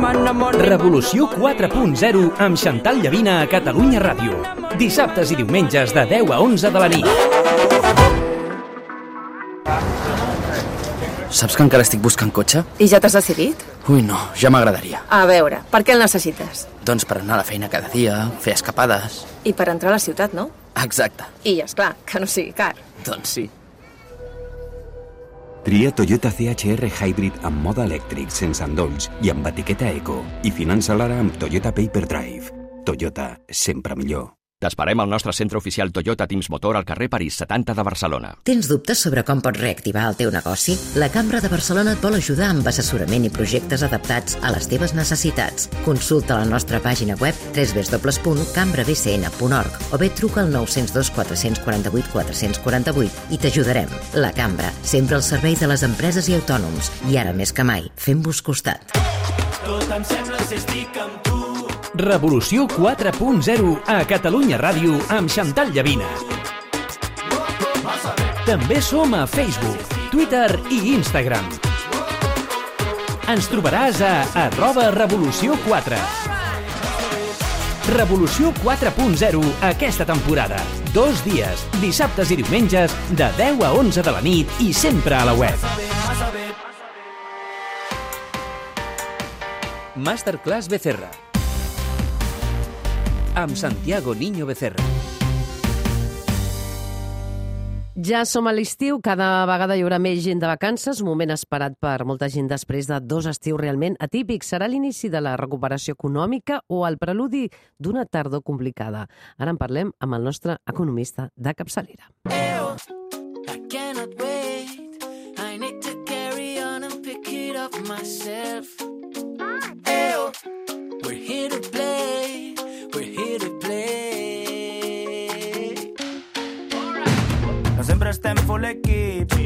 Revolució 4.0 amb Xantal Llavina a Catalunya Ràdio. Dissabtes i diumenges de 10 a 11 de la nit. Saps que encara estic buscant cotxe? I ja t'has decidit? Ui, no, ja m'agradaria. A veure, per què el necessites? Doncs per anar a la feina cada dia, fer escapades... I per entrar a la ciutat, no? Exacte. I, és clar que no sigui car. Doncs sí. Tria Toyota CHR Hybrid amb mode elèctric, sense endolls i amb etiqueta Eco. I finança l'ara amb Toyota Paper Drive. Toyota, sempre millor. T'esperem al nostre centre oficial Toyota Teams Motor al carrer París 70 de Barcelona. Tens dubtes sobre com pots reactivar el teu negoci? La Cambra de Barcelona et vol ajudar amb assessorament i projectes adaptats a les teves necessitats. Consulta la nostra pàgina web www.cambrabcn.org o bé truca al 902 448 448 i t'ajudarem. La Cambra, sempre al servei de les empreses i autònoms. I ara més que mai, fem-vos costat. Tot em sembla si estic amb tu. Revolució 4.0 a Catalunya Ràdio amb Xantal Llavina. També som a Facebook, Twitter i Instagram. Ens trobaràs a arroba Revolució 4. Revolució 4.0 aquesta temporada. Dos dies, dissabtes i diumenges, de 10 a 11 de la nit i sempre a la web. Masterclass Becerra amb Santiago Niño Becerra. Ja som a l'estiu, cada vegada hi haurà més gent de vacances, moment esperat per molta gent després de dos estius realment atípics. Serà l'inici de la recuperació econòmica o el preludi d'una tardor complicada. Ara en parlem amb el nostre economista de capçalera. Ew, I cannot wait. I need to carry on and pick it up myself.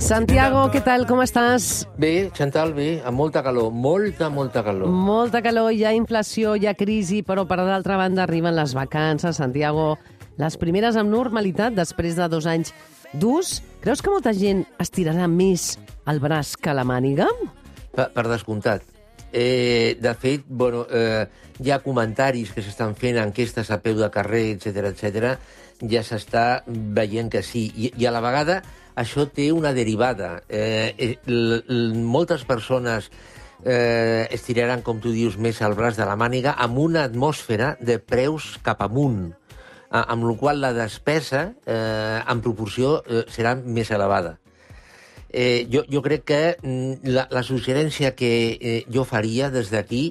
Santiago, què tal? Com estàs? Bé, Chantal, bé, amb molta calor, molta, molta calor. Molta calor, hi ha inflació, hi ha crisi, però per d'altra banda arriben les vacances, Santiago. Les primeres amb normalitat després de dos anys durs. Creus que molta gent estirarà més el braç que la màniga? Per, per descomptat. Eh, de fet, bueno, eh, hi ha comentaris que s'estan fent, enquestes a peu de carrer, etc etc. ja s'està veient que sí. I, I a la vegada això té una derivada. Eh, eh, l, l, moltes persones eh, estiraran, com tu dius, més el braç de la màniga amb una atmosfera de preus cap amunt, amb la qual la despesa, eh, en proporció, eh, serà més elevada. Eh, jo, jo crec que mm, la, la suggerència que eh, jo faria des d'aquí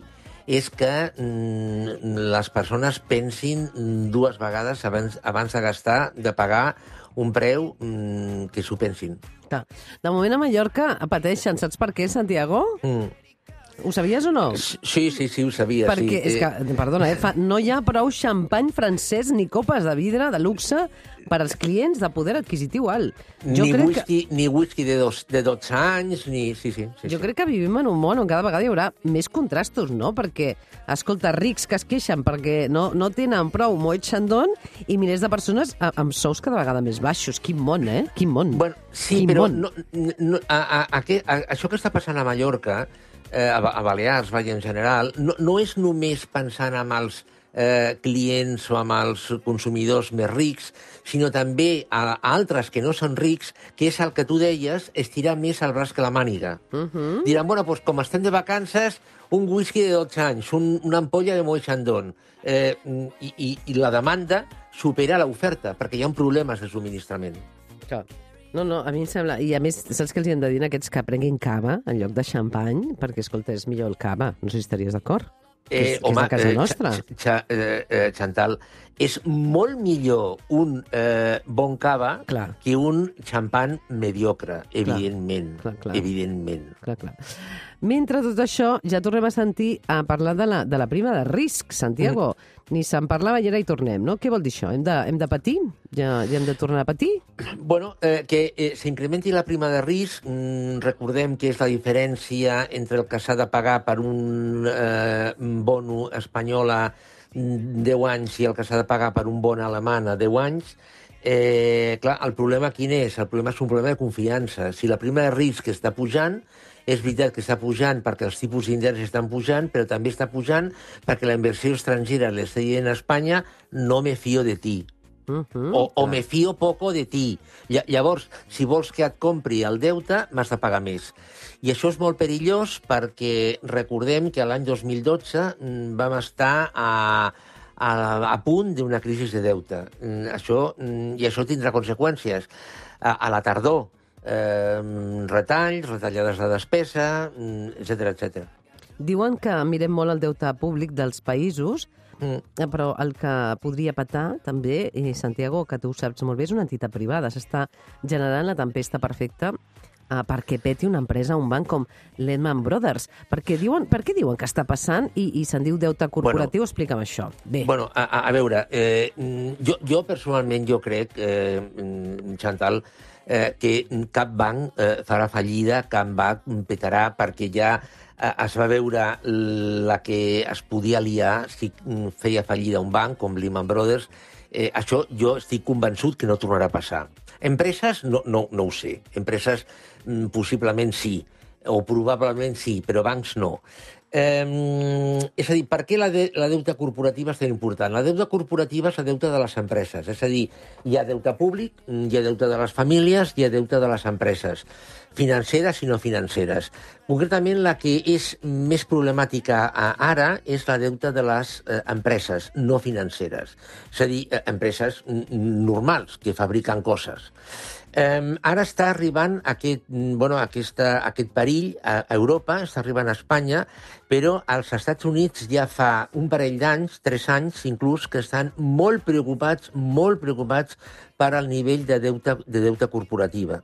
que mm, les persones pensin dues vegades abans, abans de gastar, de pagar un preu mm, que s'ho pensin. De moment a Mallorca pateixen, saps per què, Santiago? Mm. Ho sabies o no? Sí, sí, sí, ho sabia. Perquè, sí. és que, perdona, eh, fa, no hi ha prou xampany francès ni copes de vidre de luxe per als clients de poder adquisitiu alt. Jo ni, crec whisky, ni whisky de, dos, de 12 anys, ni... Sí, sí, sí, Jo sí. crec que vivim en un món on cada vegada hi haurà més contrastos, no? Perquè, escolta, rics que es queixen perquè no, no tenen prou Moet Chandon i milers de persones amb sous cada vegada més baixos. Quin món, eh? Quin món. Bueno, sí, Quin però món. no, no, a, a, a, a, això que està passant a Mallorca, eh, a, Ba- a Balears, vaja, en general, no, no és només pensant en els eh, clients o amb els consumidors més rics, sinó també a, a altres que no són rics, que és el que tu deies, estirar més el braç que la màniga. Uh -huh. Diran, bueno, doncs com estem de vacances, un whisky de 12 anys, un, una ampolla de Moet Chandon, eh, i, i, i la demanda supera l'oferta, perquè hi ha problemes de subministrament. Clar. No, no, a mi em sembla... I a més, saps què els hi hem de dir a aquests que prenguin cava en lloc de xampany? Perquè, escolta, és millor el cava. No sé si estaries d'acord. que és, que és casa eh, nostra. Xa, xa, eh, eh, Chantal, és molt millor un eh, bon cava Clar. que un xampan mediocre, evidentment. clar, clar. Evidentment. Clar, clar. Mentre tot això, ja tornem a sentir a parlar de la, de la prima de risc, Santiago. Mm. Ni se'n parlava i ara hi tornem, no? Què vol dir això? Hem de, hem de patir? Ja, ja hem de tornar a patir? Bueno, eh, que eh, s'incrementi la prima de risc, mm, recordem que és la diferència entre el que s'ha de pagar per un eh, bono espanyol a mm, 10 anys i el que s'ha de pagar per un bon alemany a 10 anys, eh, clar, el problema quin és? El problema és un problema de confiança. Si la prima de risc està pujant, és veritat que està pujant perquè els tipus d'interès estan pujant, però també està pujant perquè la inversió estrangera l'està dient a Espanya no me fio de ti. Uh -huh. O, o me fio poco de ti. Lla- Llavors, si vols que et compri el deute, m'has de pagar més. I això és molt perillós perquè recordem que l'any 2012 mm, vam estar a, a, a punt d'una crisi de deute. Mm, Això, mm, I això tindrà conseqüències. A, a la tardor, eh, retalls, retallades de despesa, etc etc. Diuen que mirem molt el deute públic dels països, Mm. eh, però el que podria patar també, i Santiago, que tu ho saps molt bé, és una entitat privada. S'està generant la tempesta perfecta eh, perquè peti una empresa, un banc com Lehman Brothers. Perquè diuen, per què diuen que està passant i, i se'n diu deute corporatiu? Bueno, Explica'm això. Bé, Bueno, a, a, veure, eh, mm, jo, jo personalment jo crec, eh, mm, Chantal, eh, que cap banc eh, farà fallida, cap banc petarà, perquè ja eh, es va veure la que es podia liar si mm, feia fallida un banc com Lehman Brothers. Eh, això jo estic convençut que no tornarà a passar. Empreses, no, no, no ho sé. Empreses, mm, possiblement sí, o probablement sí, però bancs no. Eh, és a dir, per què la, de, la deuta corporativa és tan important? La deuta corporativa és la deuta de les empreses. És a dir, hi ha deute públic, hi ha deute de les famílies, hi ha deute de les empreses, financeres i no financeres. Concretament, la que és més problemàtica ara és la deuta de les eh, empreses no financeres. És a dir, eh, empreses normals que fabriquen coses. Eh, ara està arribant aquest, mm, bueno, aquesta, aquest perill a Europa, està arribant a Espanya, però als Estats Units ja fa un parell d'anys, tres anys inclús, que estan molt preocupats, molt preocupats per al nivell de deute, de deute corporativa.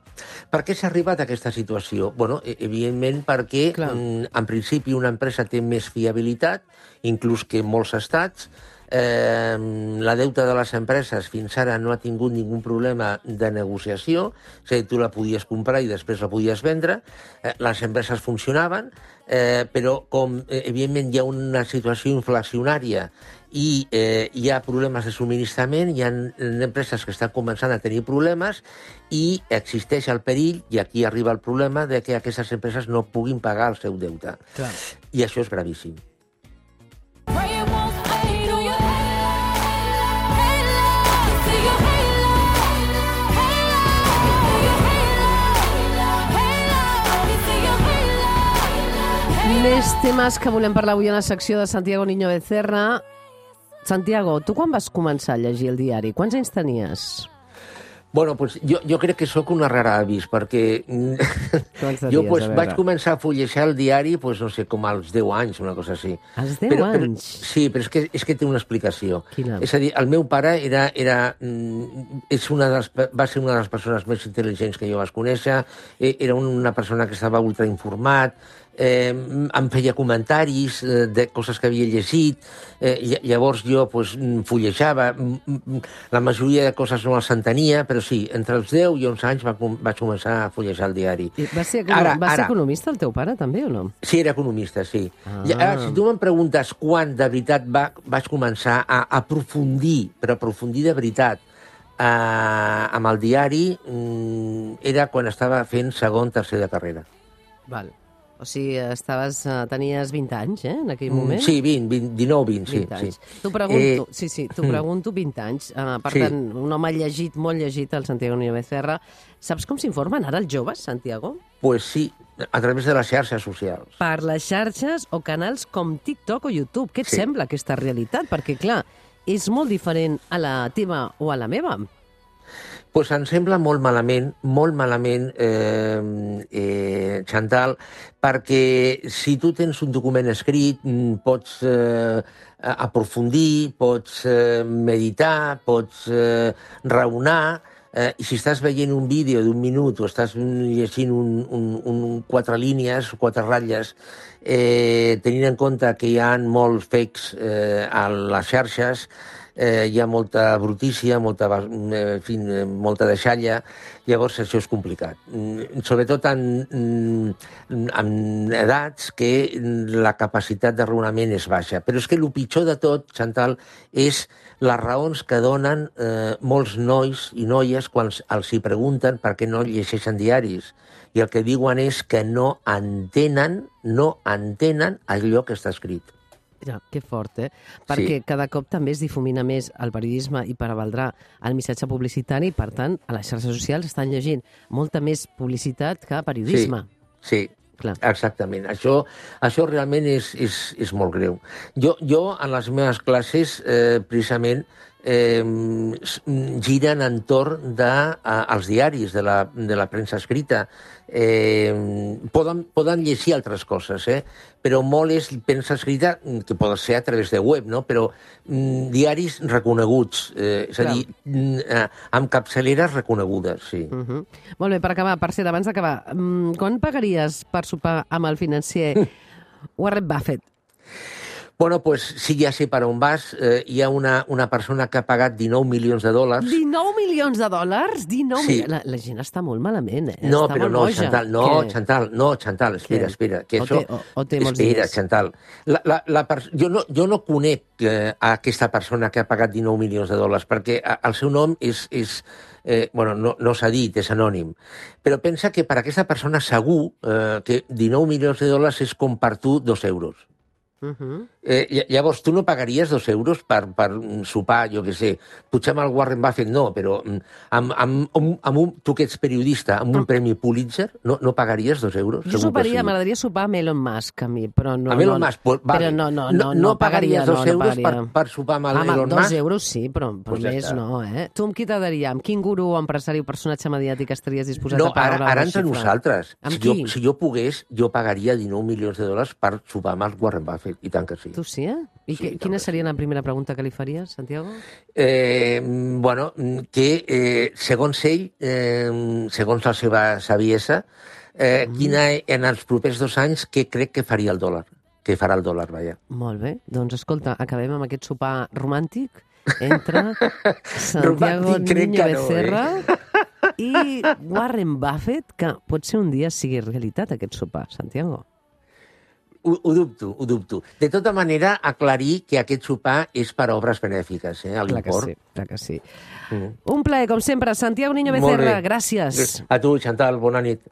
Per què s'ha arribat a aquesta situació? Bueno, e- evidentment perquè, Clar. mm, en principi, una empresa té més fiabilitat, inclús que molts estats, Eh, la deuta de les empreses fins ara no ha tingut ningú problema de negociació, és a dir, tu la podies comprar i després la podies vendre, eh, les empreses funcionaven, eh, però com eh, evidentment hi ha una situació inflacionària i eh, hi ha problemes de subministrament, hi ha empreses que estan començant a tenir problemes i existeix el perill, i aquí arriba el problema, de que aquestes empreses no puguin pagar el seu deute. clar. I això és gravíssim. Més temes que volem parlar avui a la secció de Santiago Niño Becerra. Santiago, tu quan vas començar a llegir el diari? Quants anys tenies? Bueno, pues jo, jo crec que sóc una rara avis, perquè jo pues, vaig començar a fullejar el diari, pues, no sé, com als 10 anys, una cosa així. Als 10 però, però, anys? sí, però és que, és que té una explicació. Quina? És a dir, el meu pare era, era, mm, és una de les, va ser una de les persones més intel·ligents que jo vaig conèixer, eh, era una persona que estava ultrainformat, eh, em feia comentaris eh, de coses que havia llegit, eh, lla- llavors jo pues, mm, fullejava, mm, la majoria de coses no les entenia, però sí, entre els 10 i 11 anys va, vaig començar a fullejar el diari. I Va ser, econo... Ara, va ser ara. economista el teu pare, també, o no? Sí, era economista, sí. Ah. I ara, si tu me'n preguntes quan de veritat va, vaig començar a aprofundir, però aprofundir de veritat, eh, amb el diari, mm, era quan estava fent segon, tercer de carrera. Val. O sigui, estaves, eh, tenies 20 anys, eh, en aquell Mm, moment? Sí, 20, 20, 19, 20, sí. 20 anys. sí. T'ho pregunto, Eh, sí, sí, t'ho mm. pregunto 20 anys. Uh, per Sí. tant, un home llegit, molt llegit, el Santiago Niño Becerra. Saps com s'informen ara els joves, Santiago? Pues sí, a través de les xarxes socials. Per les xarxes o canals com TikTok o YouTube. Què et Sí. sembla aquesta realitat? Perquè, clar, és molt diferent a la teva o a la meva. Pues em sembla molt malament, molt malament, eh, eh, Chantal, perquè si tu tens un document escrit, mm, pots eh, aprofundir, pots eh, meditar, pots eh, raonar, eh, i si estàs veient un vídeo d'un minut o estàs llegint un, un, un, quatre línies, quatre ratlles, eh, tenint en compte que hi ha molts fakes eh, a les xarxes, eh, hi ha molta brutícia, molta, eh, en fi, eh, molta deixalla, llavors això és complicat. Mm, Sobretot en, mm, en edats que la capacitat de raonament és baixa. Però és que el pitjor de tot, Chantal, és les raons que donen eh, molts nois i noies quan els hi pregunten per què no llegeixen diaris. I el que diuen és que no entenen, no entenen allò que està escrit. Ja, que fort, eh? Perquè Sí. cada cop també es difumina més el periodisme i prevaldrà el missatge publicitari per tant, a les xarxes socials estan llegint molta més publicitat que periodisme. Sí, Clar. exactament. Això, això realment és, és, és molt greu. Jo, jo, en les meves classes, eh, precisament, eh, giren entorn dels de, eh, els diaris, de la, de la premsa escrita. Eh, poden, poden llegir altres coses, eh? però molt és premsa escrita, mm, que pot ser a través de web, no? però mm, diaris reconeguts, eh, és a Clar. dir, mm, eh, amb capçaleres reconegudes, sí. Uh -huh. Molt bé, per acabar, per ser abans d'acabar, mm, quan pagaries per sopar amb el financer Warren Buffett? Bueno, pues sí, ja sé per on vas. Eh, hi ha una, una persona que ha pagat 19 milions de dòlars. 19 milions de dòlars? 19 Sí. mil... la, la gent està molt malament, eh? No, està però no, boja. Chantal, no, Què? Chantal, no, Chantal, espera, Què? espera. Que O això... té- o- o té molts espera, diners. Chantal. La, la, la pers... jo, no, jo no conec eh, a aquesta persona que ha pagat 19 milions de dòlars, perquè el seu nom és... és eh, bueno, no, no s'ha dit, és anònim. Però pensa que per aquesta persona segur eh, que 19 milions de dòlars és com per tu dos euros. Uh -huh. Eh, lla- llavors, tu no pagaries dos euros per, per mm, sopar, jo què sé, potser amb el Warren Buffett no, però mm, amb, amb, amb, amb un, tu que ets periodista, amb un premi Pulitzer, no, no pagaries dos euros? Jo soparia, sí. m'agradaria sopar amb Elon Musk, a mi, però no... Amb Elon no, Musk, pues, vale. Però no, no, No- no, no no pagaries dos no, no euros pagaria. per- per sopar amb Home, Elon dos Musk? euros sí, però, però Pues ja més està. no, eh? Tu amb qui t'agradaria? Amb quin gurú, empresari o personatge mediàtic estaries disposat No, a pagar ara, una ara entre xifra? nosaltres. Amb Si jo, qui? si jo pogués, jo pagaria 19 milions de dòlars per sopar amb el Warren Buffett, i tant que sí. Tu sí, eh? I Sí, que, quina seria la primera pregunta que li faries, Santiago? Eh, bueno, que eh, segons ell, eh, segons la seva saviesa, eh, quina en els propers dos anys què crec que faria el dòlar, que farà el dòlar, vaja. Molt bé. Doncs escolta, acabem amb aquest sopar romàntic entre Santiago Romàntic Niño que no, eh? Becerra i Warren Buffett, que potser un dia sigui realitat aquest sopar, Santiago. Ho, ho dubto, ho dubto. De tota manera, aclarir que aquest sopar és per obres benèfiques, eh, a Clar que l'import. sí, clar que sí. Mm. Un plaer, com sempre. Santiago Niño Becerra, gràcies. A tu, Chantal, bona nit.